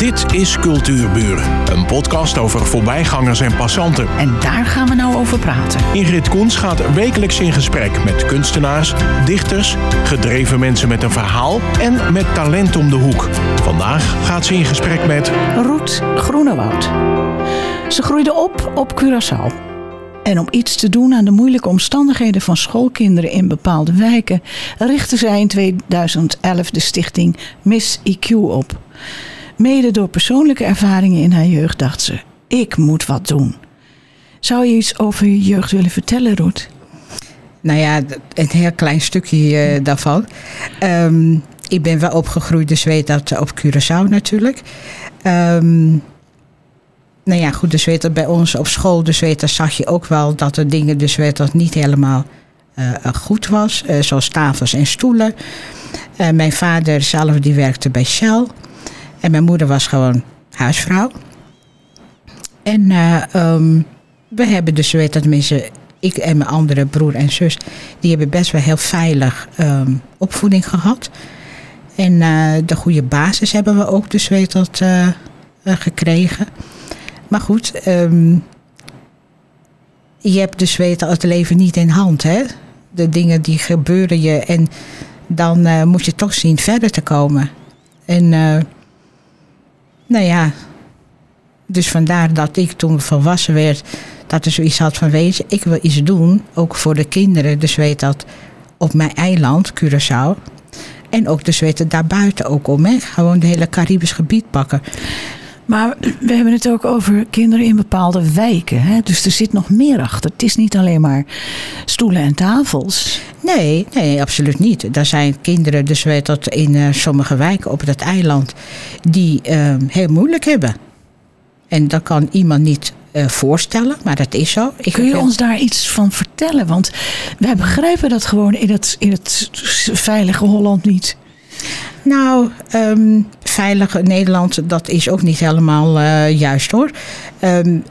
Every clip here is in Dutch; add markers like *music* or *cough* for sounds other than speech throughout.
Dit is Cultuurburen, een podcast over voorbijgangers en passanten. En daar gaan we nou over praten. Ingrid Koens gaat wekelijks in gesprek met kunstenaars, dichters, gedreven mensen met een verhaal en met talent om de hoek. Vandaag gaat ze in gesprek met Roet Groenewoud. Ze groeide op op Curaçao. En om iets te doen aan de moeilijke omstandigheden van schoolkinderen in bepaalde wijken, richtte zij in 2011 de stichting Miss IQ op. Mede door persoonlijke ervaringen in haar jeugd dacht ze: ik moet wat doen. Zou je iets over je jeugd willen vertellen, Roet? Nou ja, een heel klein stukje uh, daarvan. Um, ik ben wel opgegroeid, dus weet dat op Curaçao natuurlijk. Um, nou ja, goed, dus weet dat bij ons op school, dus weet dat zag je ook wel dat er dingen, dus weet dat niet helemaal uh, goed was. Zoals tafels en stoelen. Mijn vader zelf, die werkte bij Shell. En mijn moeder was gewoon huisvrouw. En um, we hebben dus, weet dat tenminste, ik en mijn andere broer en zus, die hebben best wel heel veilig um, opvoeding gehad. En de goede basis hebben we ook, dus weet dat, gekregen. Maar goed, um, je hebt dus weten het leven niet in hand. Hè? De dingen die gebeuren je en dan moet je toch zien verder te komen. En nou ja, dus vandaar dat ik toen volwassen werd, dat er zoiets had van wezen, ik wil iets doen, ook voor de kinderen. Dus weet dat op mijn eiland, Curaçao. En ook dus weten daarbuiten ook om. Gewoon het hele Caribisch gebied pakken. Maar we hebben het ook over kinderen in bepaalde wijken. Hè? Dus er zit nog meer achter. Het is niet alleen maar stoelen en tafels. Nee, nee, absoluut niet. Er zijn kinderen, dus weet dat in uh, sommige wijken op dat eiland, die uh, heel moeilijk hebben. En dat kan iemand niet uh, voorstellen, maar dat is zo. Ik Kun je ons daar iets van vertellen? Want wij begrijpen dat gewoon in het, in het veilige Holland niet. Nou, um, veilig Nederland, dat is ook niet helemaal uh, juist hoor. Um,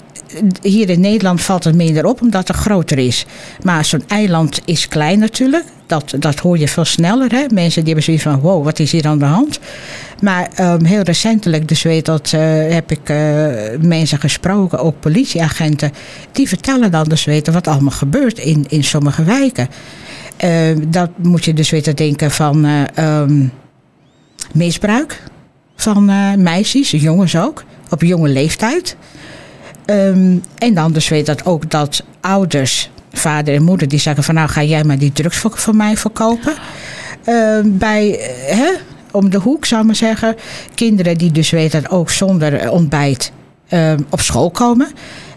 hier in Nederland valt het minder op omdat het groter is. Maar zo'n eiland is klein natuurlijk. Dat, dat hoor je veel sneller. Hè? Mensen die hebben zoiets van, wow, wat is hier aan de hand? Maar um, heel recentelijk, dus weet dat, uh, heb ik uh, mensen gesproken, ook politieagenten. Die vertellen dan dus weten wat allemaal gebeurt in, in sommige wijken. Uh, dat moet je dus weten denken van um, misbruik van uh, meisjes, jongens ook, op jonge leeftijd. Um, en dan dus weet dat ook dat ouders, vader en moeder, die zeggen van nou ga jij maar die drugs voor, mij verkopen. Bij, hè, om de hoek zou ik maar zeggen, kinderen die dus weten dat ook zonder ontbijt op school komen.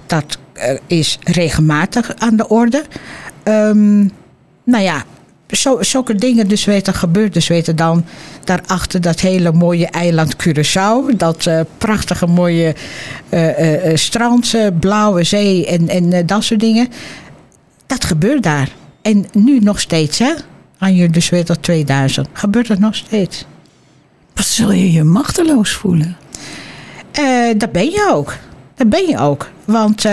Dat is regelmatig aan de orde. Um, nou ja, zo, zulke dingen dus weten gebeurt. Dus weten dan daarachter dat hele mooie eiland Curaçao. Dat uh, prachtige mooie uh, uh, strand, blauwe zee en, en dat soort dingen. Dat gebeurt daar. En nu nog steeds, hè? Aan je dus weer tot 2000. Gebeurt dat nog steeds. Wat zul je je machteloos voelen? dat ben je ook. Dat ben je ook. Want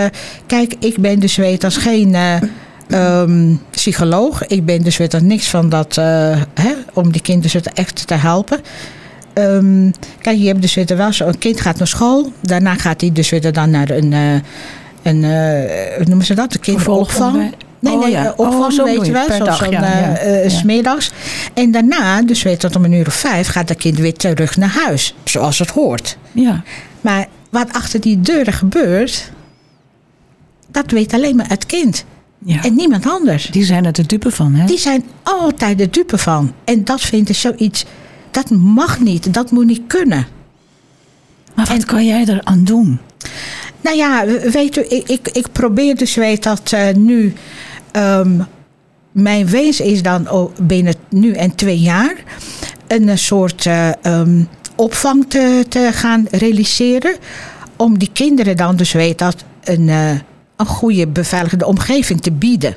kijk, ik ben dus weet als geen um, psycholoog. Ik ben dus weet er niks van dat, uh, hè, om die kinderen echt te helpen. Um, kijk, je hebt dus weer wel zo, een kind gaat naar school. Daarna gaat hij dus weer dan naar een, uh, een uh, hoe noemen ze dat? Een kinderopvang. Nee, nee, oh, ja. opvang, oh, weet je wel, zoals zo'n ja, ja, uh, smiddags. En daarna, dus weet dat om een uur of vijf, gaat dat kind weer terug naar huis. Zoals het hoort. Ja. Maar wat achter die deuren gebeurt, dat weet alleen maar het kind. Ja. En niemand anders. Die zijn er de dupe van, hè? Die zijn altijd de dupe van. En dat vind ik zoiets. Dat mag niet. Dat moet niet kunnen. Maar wat en, kan jij eraan doen? Nou ja, weet u, ik, ik, ik probeer dus weet dat uh, nu. Um, mijn wens is dan binnen nu en twee jaar. een soort uh, um, opvang te, te gaan realiseren. Om die kinderen dan dus weet dat een. Uh, een goede beveiligde omgeving te bieden.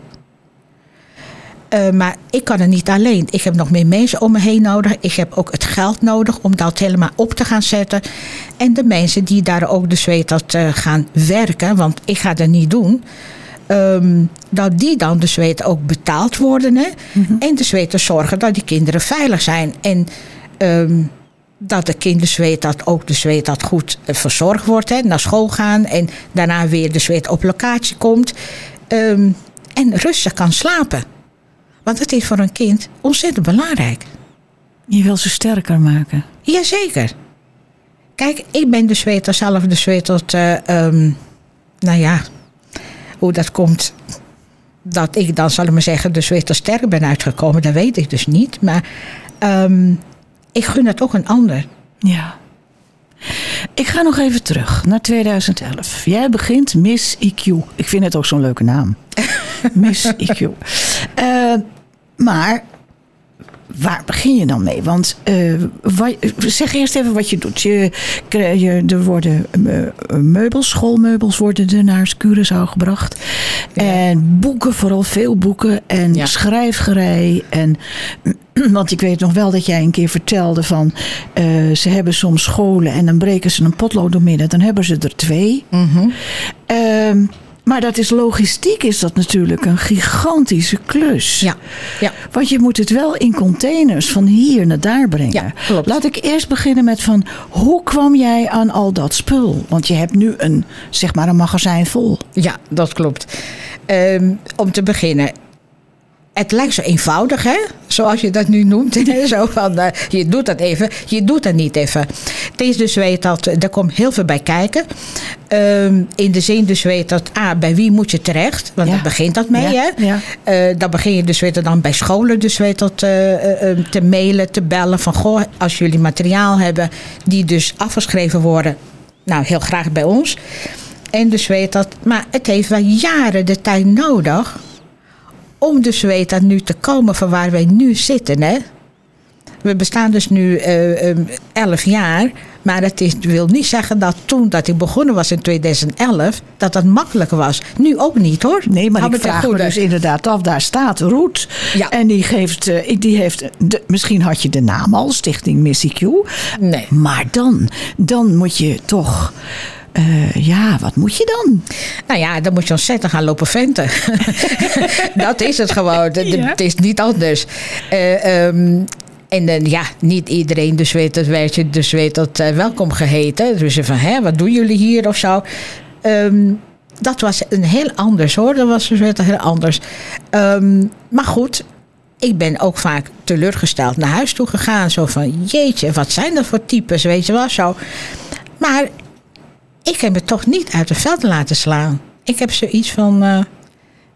Uh, maar ik kan het niet alleen. Ik heb nog meer mensen om me heen nodig. Ik heb ook het geld nodig om dat helemaal op te gaan zetten. En de mensen die daar ook dus weet dat uh, gaan werken, want ik ga dat niet doen. Um, dat die dan dus weet ook betaald worden. Hè? Mm -hmm. En dus weten zorgen dat die kinderen veilig zijn. En um, dat de kinderzweet dat ook de zweet dat goed eh, verzorgd wordt. Hè, naar school gaan en daarna weer de zweet op locatie komt. Ehm, en rustig kan slapen. Want het is voor een kind ontzettend belangrijk. Je wil ze sterker maken. Jazeker. Kijk, ik ben de zweet zelf de zweet tot, eh, ehm, nou ja, hoe dat komt. Dat ik dan, zal ik maar zeggen, de zweet sterk ben uitgekomen, dat weet ik dus niet. Maar ehm, ik gun het ook een ander. Ja. Ik ga nog even terug naar 2011. Jij begint Miss IQ. Ik vind het ook zo'n leuke naam. *laughs* Miss IQ. Uh, maar waar begin je dan mee? Want uh, wat, zeg eerst even wat je doet. Je, je, er worden uh, meubels, schoolmeubels worden er naar Curaçao gebracht. Ja. En boeken, vooral veel boeken. En ja. schrijfgerij. En, *clears throat* want ik weet nog wel dat jij een keer vertelde van... Uh, ze hebben soms scholen en dan breken ze een potlood door midden. Dan hebben ze er twee. Mm -hmm. Maar dat is logistiek is dat natuurlijk een gigantische klus. Ja. ja. Want je moet het wel in containers van hier naar daar brengen. Ja. Laat ik eerst beginnen met van hoe kwam jij aan al dat spul? Want je hebt nu een, zeg maar een magazijn vol. Ja, dat klopt. Um, om te beginnen, het lijkt zo eenvoudig, hè? Zoals je dat nu noemt. *laughs* zo van, uh, je doet dat even, je doet dat niet even. Het is dus weet dat, er komt heel veel bij kijken. Um, in de zin dus weet dat, ah, bij wie moet je terecht? Want ja. daar begint dat mee, ja. hè? Ja. Uh, dan begin je dus weet dan bij scholen dus weet dat, uh, te mailen, te bellen. Van, goh, als jullie materiaal hebben die dus afgeschreven worden. Nou, heel graag bij ons. En dus weet dat, maar het heeft wel jaren de tijd nodig om dus weet dat nu te komen van waar wij nu zitten. Hè? We bestaan dus nu uh, um, 11 jaar. Maar het is, wil niet zeggen dat toen dat ik begonnen was in 2011, dat dat makkelijker was. Nu ook niet hoor. Nee, maar Hou ik vraag me dus inderdaad af. Daar staat Roet. Ja. En die, geeft, uh, die heeft, de, misschien had je de naam al, Stichting Missie Q. Nee. Maar dan, dan moet je toch... Uh, ja, wat moet je dan? Nou ja, dan moet je ontzettend gaan lopen venten. *laughs* dat is het gewoon. Ja. Het is niet anders. Uh, um, en uh, ja, niet iedereen dus weet dat wij dus weet dat uh, welkom geheten. Dus van, hè, wat doen jullie hier of zo? Um, dat was een heel anders hoor. Dat was dus heel anders. Um, maar goed, ik ben ook vaak teleurgesteld naar huis toe gegaan. Zo van, jeetje, wat zijn dat voor types, weet je wel, zo. Maar ik heb het toch niet uit het veld laten slaan. Ik heb zoiets van, uh,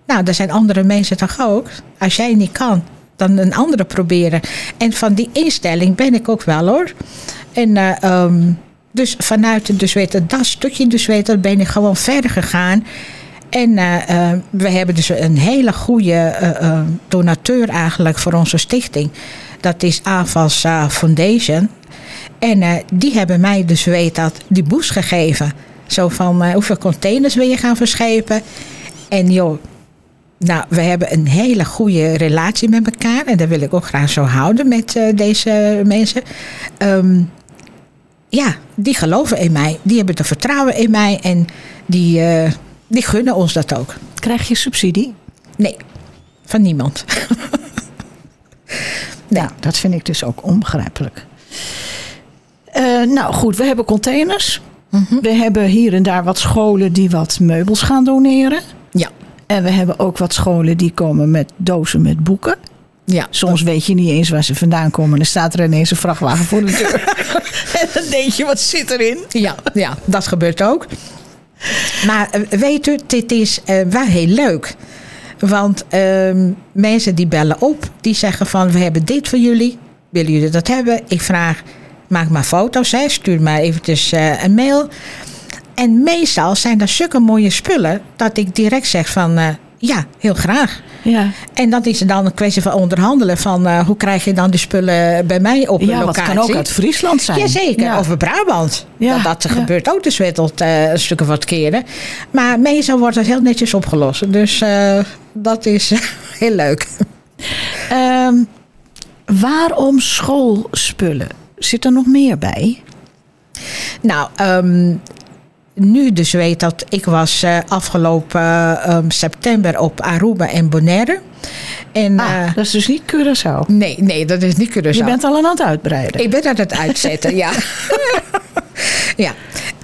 nou, er zijn andere mensen toch ook. Als jij niet kan, dan een andere proberen. En van die instelling ben ik ook wel hoor. En uh, um, dus vanuit dus weet dat stukje dus dat ben ik gewoon verder gegaan. En uh, we hebben dus een hele goede donateur eigenlijk voor onze stichting. Dat is AVAS Foundation. En die hebben mij dus weet dat die boost gegeven. Zo van hoeveel containers wil je gaan verschepen. En joh, nou, we hebben een hele goede relatie met elkaar. En dat wil ik ook graag zo houden met uh, deze mensen. Um, ja, die geloven in mij. Die hebben er vertrouwen in mij. En die, die gunnen ons dat ook. Krijg je subsidie? Nee, van niemand. *laughs* nee. Nou, dat vind ik dus ook onbegrijpelijk. Uh, nou goed, we hebben containers. Mhm. Mm -hmm. We hebben hier en daar wat scholen die wat meubels gaan doneren. Ja. En we hebben ook wat scholen die komen met dozen met boeken. Ja, Soms weet je niet eens waar ze vandaan komen. En dan staat er ineens een vrachtwagen voor de deur. *laughs* en dan denk je, wat zit erin? Ja, ja dat gebeurt ook. Maar weet u, dit is uh, wel heel leuk. Want uh, mensen die bellen op, die zeggen van... we hebben dit voor jullie, willen jullie dat hebben? Ik vraag, maak maar foto's, hè. stuur maar eventjes uh, een mail... En meestal zijn er zulke mooie spullen dat ik direct zeg van uh, ja, heel graag. Ja. En dat is dan een kwestie van onderhandelen van uh, hoe krijg je dan die spullen bij mij op ja, locatie. Ja, kan ook uit Friesland zijn. Jazeker, ja. of Brabant. Ja. Dat, dat gebeurt ook dus uh, een stuk of wat keren. Maar meestal wordt het heel netjes opgelost. Dus dat is heel leuk. Um, waarom schoolspullen? Zit er nog meer bij? Nou, um, nu dus weet dat ik was eh, afgelopen eh, september op Aruba en Bonaire. En, Ah, eh, dat is dus niet Curaçao. nee, nee, dat is niet Curaçao. Je bent al aan het uitbreiden. Ik ben aan het uitzetten, ja. *laughs* ja.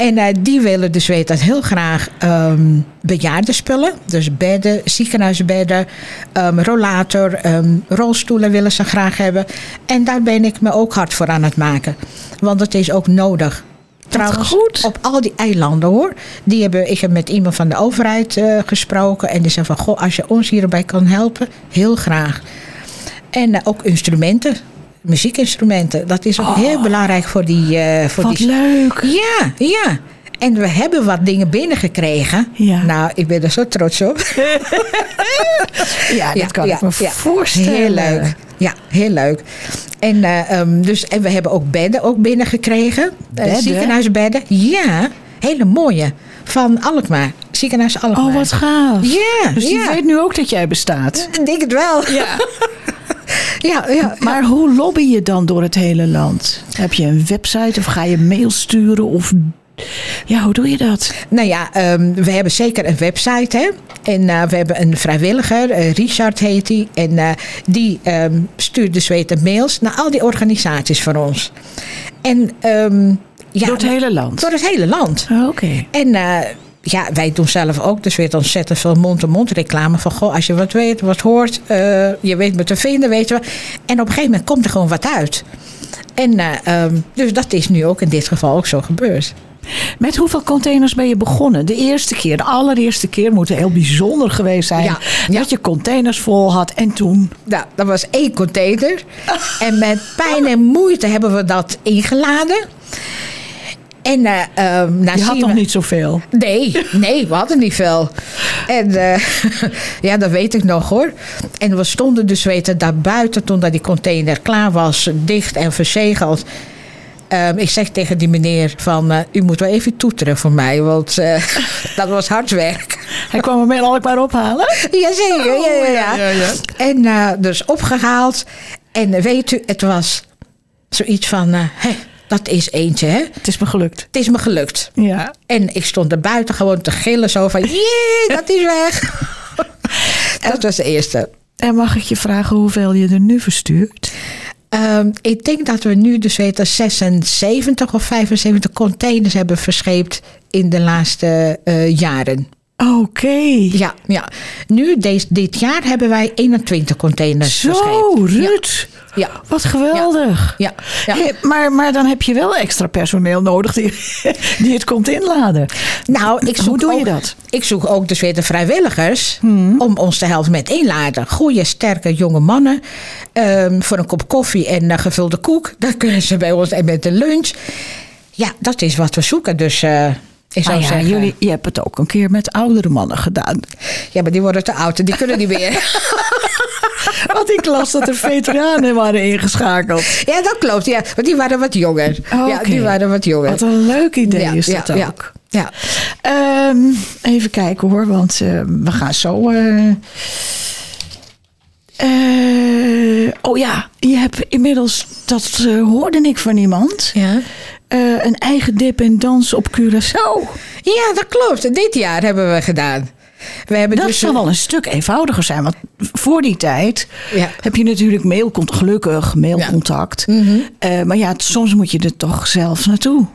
En eh, die willen dus weten dat heel graag ehm bejaardenspullen. Dus bedden, ziekenhuisbedden, ehm, rollator, ehm, rolstoelen willen ze graag hebben. En daar ben ik me ook hard voor aan het maken. Want het is ook nodig. Trouwens, goed. op al die eilanden hoor. Die hebben, ik heb met iemand van de overheid eh, gesproken. En die zei van, goh, als je ons hierbij kan helpen, heel graag. En eh, ook instrumenten. Muziekinstrumenten. Dat is ook heel belangrijk voor die... eh voor Oh. Wat die leuk. ja, ja. En we hebben wat dingen binnengekregen. Ja. Nou, ik ben er zo trots op. *laughs* Ja, dat kan ik me voorstellen. Heel leuk. Ja, heel leuk. En, eh, ehm, dus, en we hebben ook bedden ook binnengekregen. Eh, Bedden? ziekenhuisbedden. Ja, hele mooie. Van Alkmaar. Ziekenhuis Alkmaar. Oh, wat gaaf. Ja, Dus die ja. weet nu ook dat jij bestaat. Ik denk het wel. Ja. *laughs* *laughs* Ja, ja. Maar hoe lobby je dan door het hele land? Heb je een website of ga je mail sturen? Of ja, hoe doe je dat? Nou ja, ehm, we hebben zeker een website. Hè? En eh, we hebben een vrijwilliger, eh, Richard heet hij. En eh, die ehm, stuurt dus weten mails naar al die organisaties van ons. En ehm, ja, door het hele land? door het hele land. Oh, Oké. En ja, wij doen zelf ook dus weer ontzettend veel mond-to-mond reclame. Van goh, als je wat weet, wat hoort, eh, je weet me te vinden, weet je. En op een gegeven moment komt er gewoon wat uit. En eh, ehm, dus dat is nu ook in dit geval ook zo gebeurd. Met hoeveel containers ben je begonnen? De eerste keer, de allereerste keer moet heel bijzonder geweest zijn. Ja, ja. Dat je containers vol had en toen. Nou, dat was één container. En met pijn en moeite hebben we dat ingeladen. En ehm nou Je had nog niet zoveel. Nee, nee, we hadden niet veel. En eh, *laughs* ja, dat weet ik nog hoor. En we stonden dus weten daar buiten toen dat die container klaar was, dicht en verzegeld. Ehm, ik zeg tegen die meneer van, eh, u moet wel even toeteren voor mij, want *laughs* dat was hard werk. Hij kwam hem in Alkmaar ophalen. *laughs* Jazeker, ja, ja, ja. ja, ja. En eh, dus opgehaald. En weet u, het was zoiets van, hè, dat is eentje, hè. Het is me gelukt. Het is me gelukt. Ja. En ik stond er buiten gewoon te gillen zo van, jee, *laughs* dat is weg. dat was de eerste. En mag ik je vragen hoeveel je er nu verstuurt? Ehm, ik denk dat we nu dus weten 76 of 75 containers hebben verscheept in de laatste eh, jaren. Oké. Ja, ja. Nu, deze, dit jaar, hebben wij 21 containers Zo, verscheept. Ja. Ruud. Ja. Wat geweldig. Ja, ja. Maar, maar dan heb je wel extra personeel nodig die, *laughs* die het komt inladen. Nou, ik zoek Hoe doe je dat? Ik zoek ook dus weer de vrijwilligers om ons te helpen met inladen. Goede, sterke jonge mannen. ehm, voor een kop koffie en een gevulde koek. Dan kunnen ze bij ons en met de lunch. Ja, dat is wat we zoeken. Dus eh, ik zou Maar ja, zeggen. jullie, je hebt het ook een keer met oudere mannen gedaan. Ja, maar die worden te oud en die kunnen niet meer. *laughs* Want ik las dat er veteranen waren ingeschakeld. ja, dat klopt. Ja, want die waren wat jonger. Ja, die waren wat jonger. Wat een leuk idee ja, is dat ja, ook. Ja. Ehm, even kijken hoor, want eh, we gaan zo. eh, eh, oh ja, je hebt inmiddels, dat eh, hoorde ik van iemand, Ja. Eh, een eigen dip en dans op Curaçao. ja, dat klopt. Dit jaar hebben we gedaan. We hebben Dat dus zal wel een stuk eenvoudiger zijn. Want voor die tijd Ja. heb je natuurlijk mailcontact, gelukkig mailcontact. Eh, maar ja, soms moet je er toch zelf naartoe.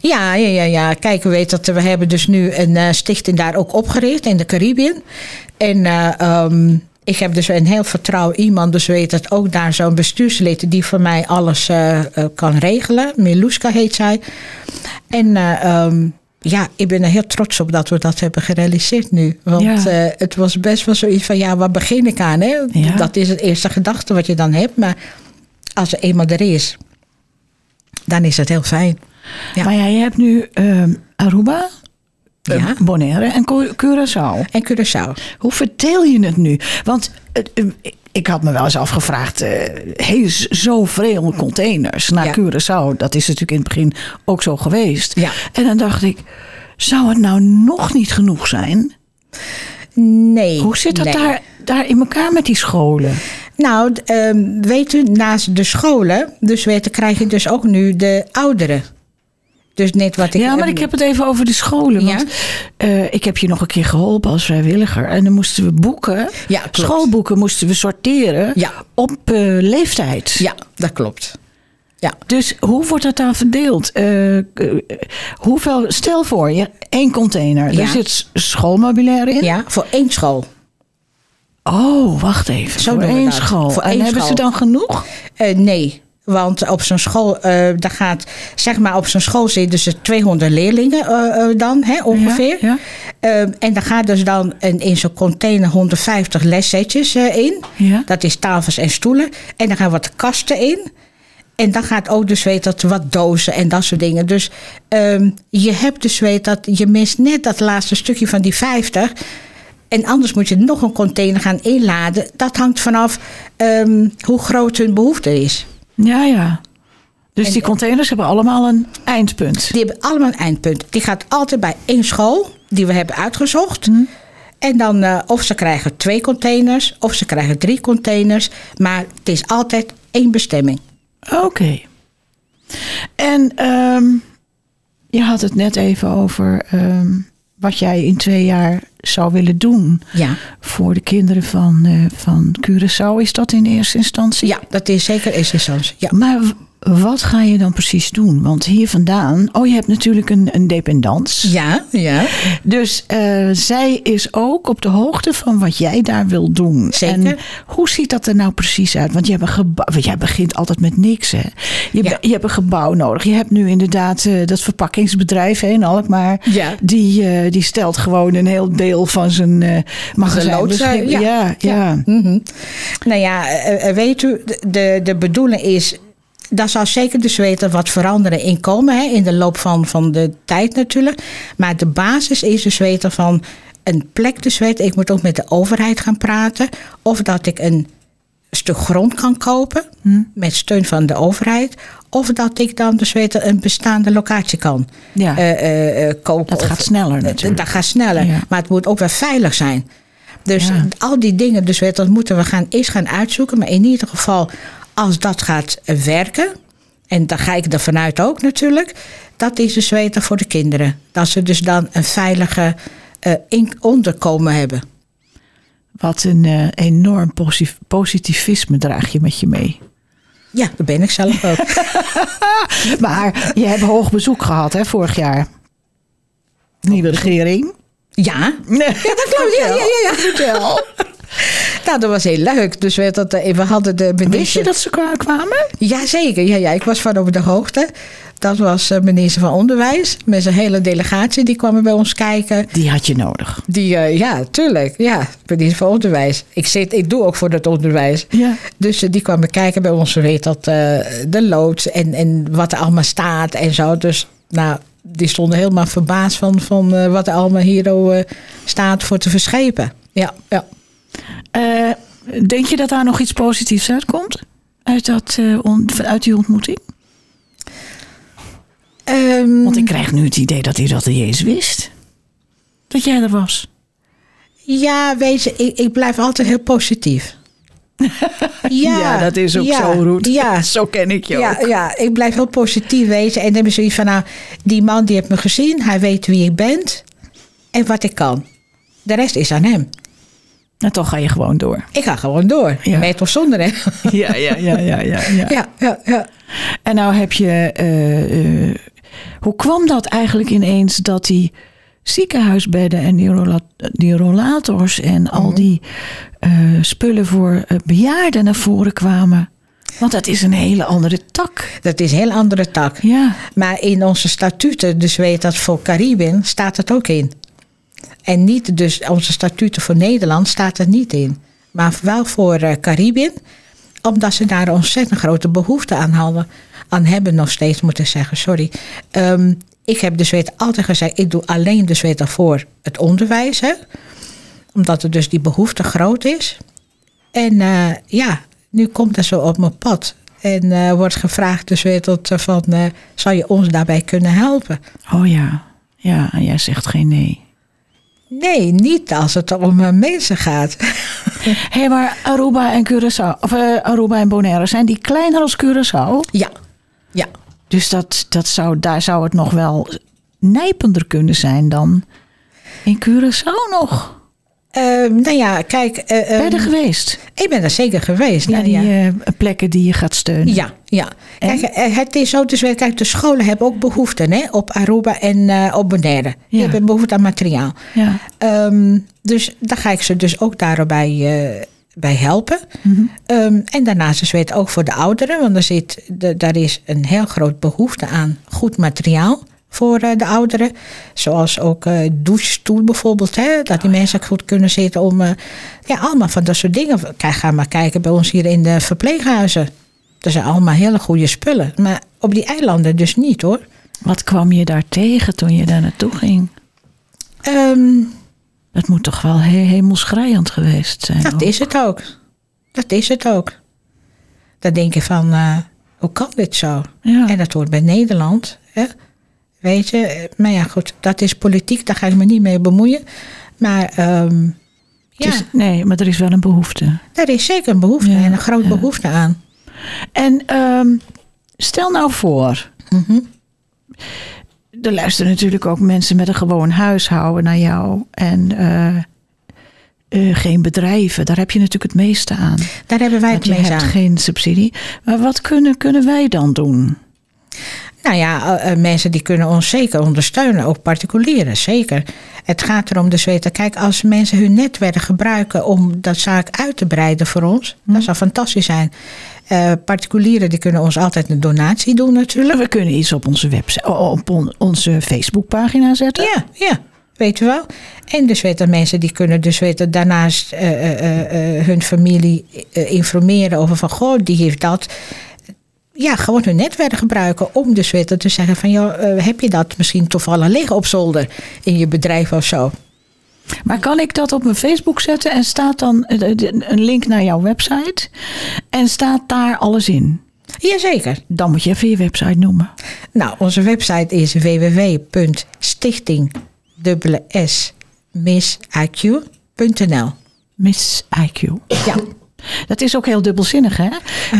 Ja, ja, ja, ja. Kijk, we weten dat we hebben dus nu een eh, stichting daar ook opgericht in de Caribbean. En eh, ehm, ik heb dus een heel vertrouwd iemand, dus weet dat ook daar zo'n bestuurslid die voor mij alles eh, eh, kan regelen. Miluska heet zij. En eh, ehm, ja, ik ben er heel trots op dat we dat hebben gerealiseerd nu. Want Ja. het was best wel zoiets van, ja, waar begin ik aan? Hè? Ja. Dat is het eerste gedachte wat je dan hebt. Maar als er eenmaal er is, dan is het heel fijn. Ja. Maar ja, je hebt nu ehm, Aruba, Ja. Bonaire en Cu- Curaçao. En Curaçao. Hoe vertel je het nu? Want eh, eh, ik had me wel eens afgevraagd, eh hey, z- zoveel containers naar Ja. Curaçao. Dat is natuurlijk in het begin ook zo geweest. Ja. En dan dacht ik, zou het nou nog niet genoeg zijn? Nee. Hoe zit dat nee. daar, daar in elkaar met die scholen? Nou, ehm, weet u, naast de scholen, dus weten, krijg je dus ook nu de ouderen. Dus net wat ik... Ja, maar ik heb het even over de scholen. Want eh, ik heb je nog een keer geholpen als vrijwilliger. En dan moesten we boeken, Ja, schoolboeken moesten we sorteren Ja. op eh, leeftijd. Ja, dat klopt. Ja. Dus hoe wordt dat dan verdeeld? Eh, hoeveel, stel voor, je één container. Ja. Er zit s- schoolmeubilair in. ja, voor één school. Oh, wacht even. Zo voor één school. Voor en één hebben school. ze dan genoeg? Nee, want op zo'n school, eh daar gaat, zeg maar, op zo'n school zitten dus 200 leerlingen eh, eh, dan, hè, ongeveer. Ja, Ehm, en daar gaat dus dan een, in zo'n container 150 lessetjes in. Ja. Dat is tafels en stoelen. En daar gaan wat kasten in. En dan gaat ook dus weet dat wat dozen en dat soort dingen. Dus ehm, je hebt dus weet dat je mist net dat laatste stukje van die 50. En anders moet je nog een container gaan inladen. Dat hangt vanaf ehm, hoe groot hun behoefte is. Ja. ja. Dus En- die containers hebben allemaal een eindpunt. Die hebben allemaal een eindpunt. Die gaat altijd bij één school die we hebben uitgezocht. Hm. En dan eh, of ze krijgen twee containers of ze krijgen drie containers. Maar het is altijd één bestemming. Oké. En ehm, je had het net even over ehm, wat jij in twee jaar zou willen doen Ja. voor de kinderen van, eh, van Curaçao. Is dat in eerste instantie? ja, dat is zeker essentieel. Ja. Maar wat ga je dan precies doen? Want hier vandaan, oh je hebt natuurlijk een, een dependance. Ja, ja. Dus eh, zij is ook op de hoogte van wat jij daar wil doen. Zeker. En hoe ziet dat er nou precies uit? Want je hebt een gebouw, want jij begint altijd met niks. Hè? Je, Ja. je hebt een gebouw nodig. Je hebt nu inderdaad eh, dat verpakkingsbedrijf hè, in Alkmaar. Ja. Die, eh, die stelt gewoon een heel deel van zijn eh magazijn. eh, beschikbaar. ja, ja. Mhm. Nou ja, weet u, de, de bedoeling is. Daar zal zeker dus weten wat veranderen in komen. Hè, in de loop van, van de tijd natuurlijk. Maar de basis is dus weten van een plek dus weten. Ik moet ook met de overheid gaan praten. Of dat ik een stuk grond kan kopen. Met steun van de overheid. Of dat ik dan dus weten een bestaande locatie kan Ja. eh, eh, eh, kopen. Dat gaat sneller natuurlijk. Dat gaat sneller. Ja. Maar het moet ook wel veilig zijn. Dus Ja. al die dingen, dus weet, dat moeten we gaan, eerst gaan uitzoeken. Maar in ieder geval, als dat gaat werken, en daar ga ik er vanuit ook natuurlijk, dat is dus weten voor de kinderen. Dat ze dus dan een veilige eh, onderkomen hebben. Wat een eh, enorm posi- positivisme draag je met je mee. Ja, dat ben ik zelf ook. *laughs* *laughs* Maar je hebt hoog bezoek gehad hè, vorig jaar. Nieuwe regering. ja, Nee, dat klopt. Ja, ja, ja, ja. Nou, dat was heel leuk. Dus weet dat, eh, we hadden de Wist je minister... dat ze kwa- kwamen? Jazeker, ja, ja, ik was van op de hoogte. Dat was eh, minister van Onderwijs. Met zijn hele delegatie, die kwamen bij ons kijken. Die had je nodig. Die, eh, ja, tuurlijk. Ja, minister van Onderwijs. Ik, zit, ik doe ook voor het onderwijs. Ja. Dus die kwamen kijken bij ons. Weet dat de loods en, en wat er allemaal staat en zo. Dus nou, die stonden helemaal verbaasd van, van wat er allemaal hier staat voor te verschepen. Ja, ja. Eh, denk je dat daar nog iets positiefs uitkomt? Uit, dat, on- uit die ontmoeting? Ehm, Want ik krijg nu het idee dat hij dat niet eens wist. Dat jij er was. Ja, weet je, ik, ik blijf altijd heel positief. *laughs* Ja, dat is ook ja, zo, Roet. Ja, *laughs* Zo ken ik je ja, ook. ja, ik blijf heel positief wezen. En dan heb je zoiets van, nou, die man die heeft me gezien. Hij weet wie ik ben en wat ik kan. De rest is aan hem. En toch ga je gewoon door. Ik ga gewoon door. Ja. Met of zonder hem. *laughs* Ja, ja, ja, ja, ja. ja. Ja, ja, ja. En nou heb je. eh, eh, hoe kwam dat eigenlijk ineens dat die ziekenhuisbedden en die, rolla- die rollators en al die eh, spullen voor bejaarden naar voren kwamen? Want dat is een hele andere tak. Dat is een heel andere tak. Ja. Maar in onze statuten, dus weet dat voor Caribbean, staat het ook in. En niet dus onze statuten voor Nederland staat het niet in. Maar wel voor eh, Caribbean, omdat ze daar ontzettend grote behoefte aan hadden. Aan hebben nog steeds, moet ik zeggen, sorry. Ehm, ik heb dus weet altijd gezegd, ik doe alleen dus weet voor het onderwijs. Hè? Omdat er dus die behoefte groot is. En eh, ja, nu komt dat zo op mijn pad. En eh, wordt gevraagd dus weer van, zou je ons daarbij kunnen helpen? Oh ja. Ja, en jij zegt geen nee. Nee, niet als het om eh, mensen gaat. *laughs* Hé, hey, maar Aruba en Curaçao, of eh, Aruba en Bonaire, zijn die kleiner als Curaçao? ja, ja. Dus dat, dat zou, daar zou het nog wel nijpender kunnen zijn dan in Curaçao nog. Ehm, nou ja, kijk. eh, Ben je ehm, er geweest? ik ben er zeker geweest. Naar die eh, plekken die je gaat steunen. Ja, ja. En? Kijk, eh, het is zo, dus kijk, de scholen hebben ook behoeften hè, op Aruba en op Bonaire. Die Ja. hebben behoefte aan materiaal. Ja. Ehm, dus daar ga ik ze dus ook daarbij bij helpen. Mhm. Ehm, en daarnaast is het ook voor de ouderen, want er zit, de, daar is een heel groot behoefte aan goed materiaal voor eh, de ouderen. Zoals ook eh douchestoel bijvoorbeeld, hè, dat die mensen goed kunnen zitten om... eh, ja, allemaal van dat soort dingen. Kijk, ga maar kijken bij ons hier in de verpleeghuizen. Dat zijn allemaal hele goede spullen. Maar op die eilanden dus niet hoor. Wat kwam je daar tegen toen je daar naartoe ging? Ehm, Dat moet toch wel he hemelschreiend geweest zijn? Dat ook? is het ook. Dat is het ook. Dan denk je van, hoe kan dit zo? Ja. En dat hoort bij Nederland. Hè? Weet je, eh, maar ja goed, dat is politiek, daar ga ik me niet mee bemoeien. Maar ehm, ja, is- nee, maar er is wel een behoefte. daar is zeker een behoefte Ja, en een groot ja. behoefte aan. En ehm, stel nou voor. Mhm. Er luisteren natuurlijk ook mensen met een gewoon huishouden naar jou. En eh, eh, geen bedrijven. Daar heb je natuurlijk het meeste aan. Daar hebben wij het je meest hebt aan. geen subsidie. Maar wat kunnen, kunnen wij dan doen? Nou ja, eh, eh, mensen die kunnen ons zeker ondersteunen, ook particulieren, zeker. Het gaat erom dus weten, kijk, als mensen hun netwerk gebruiken om dat zaak uit te breiden voor ons, dat zou fantastisch zijn. Eh, particulieren die kunnen ons altijd een donatie doen natuurlijk. We kunnen iets op onze website, op on- onze Facebookpagina zetten. Ja, ja, weet je wel. En dus weten mensen die kunnen dus weten daarnaast hun familie informeren over van goh, die heeft dat. Ja, gewoon hun netwerk gebruiken om dus weten te zeggen van joh, eh, heb je dat misschien toevallig liggen op zolder in je bedrijf of zo. Maar kan ik dat op mijn Facebook zetten en staat dan eh, een link naar jouw website? En staat daar alles in? Jazeker. Dan moet je even je website noemen. Nou, onze website is www.stichting.iq.nl. Miss IQ. Ja. Dat is ook heel dubbelzinnig, hè?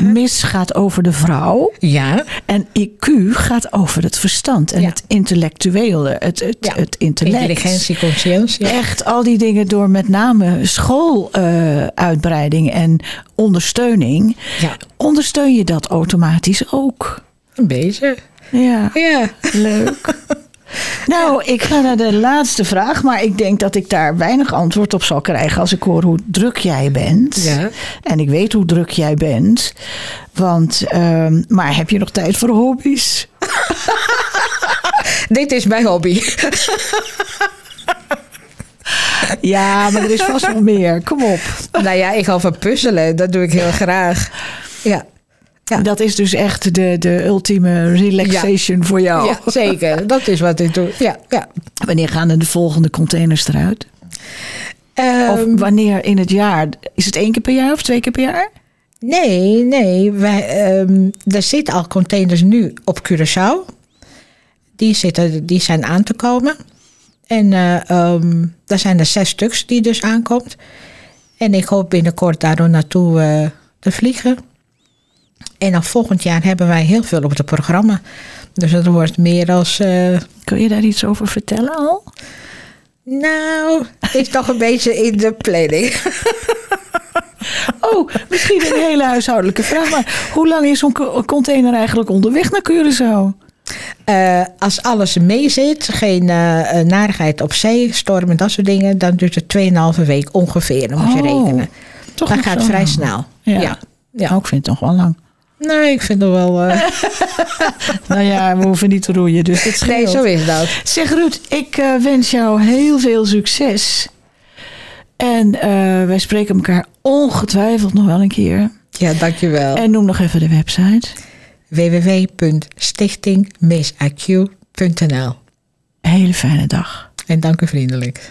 Miss gaat over de vrouw. Ja. En IQ gaat over het verstand en Ja. het intellectuele, het, het, ja. het intellect. Intelligentie, consciëntie. Ja. Echt al die dingen door met name schooluitbreiding en ondersteuning. Ja. Ondersteun je dat automatisch ook? Een beetje. Ja, Ja. leuk. *laughs* Nou, ik ga naar de laatste vraag, maar ik denk dat ik daar weinig antwoord op zal krijgen als ik hoor hoe druk jij bent. Ja. En ik weet hoe druk jij bent. Want, ehm, maar heb je nog tijd voor hobby's? *laughs* Dit is mijn hobby. Ja, maar er is vast nog meer. Kom op. Nou ja, ik hou van puzzelen. Dat doe ik heel graag. Ja. Ja. Dat is dus echt de, de ultieme relaxation voor jou. Ja, zeker. *laughs* Dat is wat ik doe. Ja, ja. Wanneer gaan er de volgende containers eruit? Of Ehm, wanneer in het jaar? Is het één keer per jaar of twee keer per jaar? nee, nee. Wij, ehm, er zitten al containers nu op Curaçao. Die, zitten, die zijn aan te komen. En ehm, daar zijn er zes stuks die dus aankomt. En ik hoop binnenkort daardoor naartoe eh, te vliegen. En dan volgend jaar hebben wij heel veel op het programma. Dus dat wordt meer als... eh, Kun je daar iets over vertellen al? nou, is toch een beetje in de planning. *laughs* Oh, misschien een hele huishoudelijke vraag. Maar hoe lang is zo'n co- container eigenlijk onderweg naar Curaçao? Eh, als alles mee zit, geen eh, narigheid op zee, storm en dat soort dingen, dan duurt het 2,5 week ongeveer. Dan moet je Oh, rekenen. toch nog gaat vrij snel. Ja. Ja. ja. Nou, ik vind het nog wel lang. Nee, ik vind het wel. eh, *laughs* *laughs* Nou ja, we hoeven niet te roeien, dus het scheelt. nee, zo is dat. Zeg Ruud, ik eh, wens jou heel veel succes. En eh, wij spreken elkaar ongetwijfeld nog wel een keer. Ja, dankjewel. En noem nog even de website. www.stichtingmissiq.nl Hele fijne dag. En dank u vriendelijk.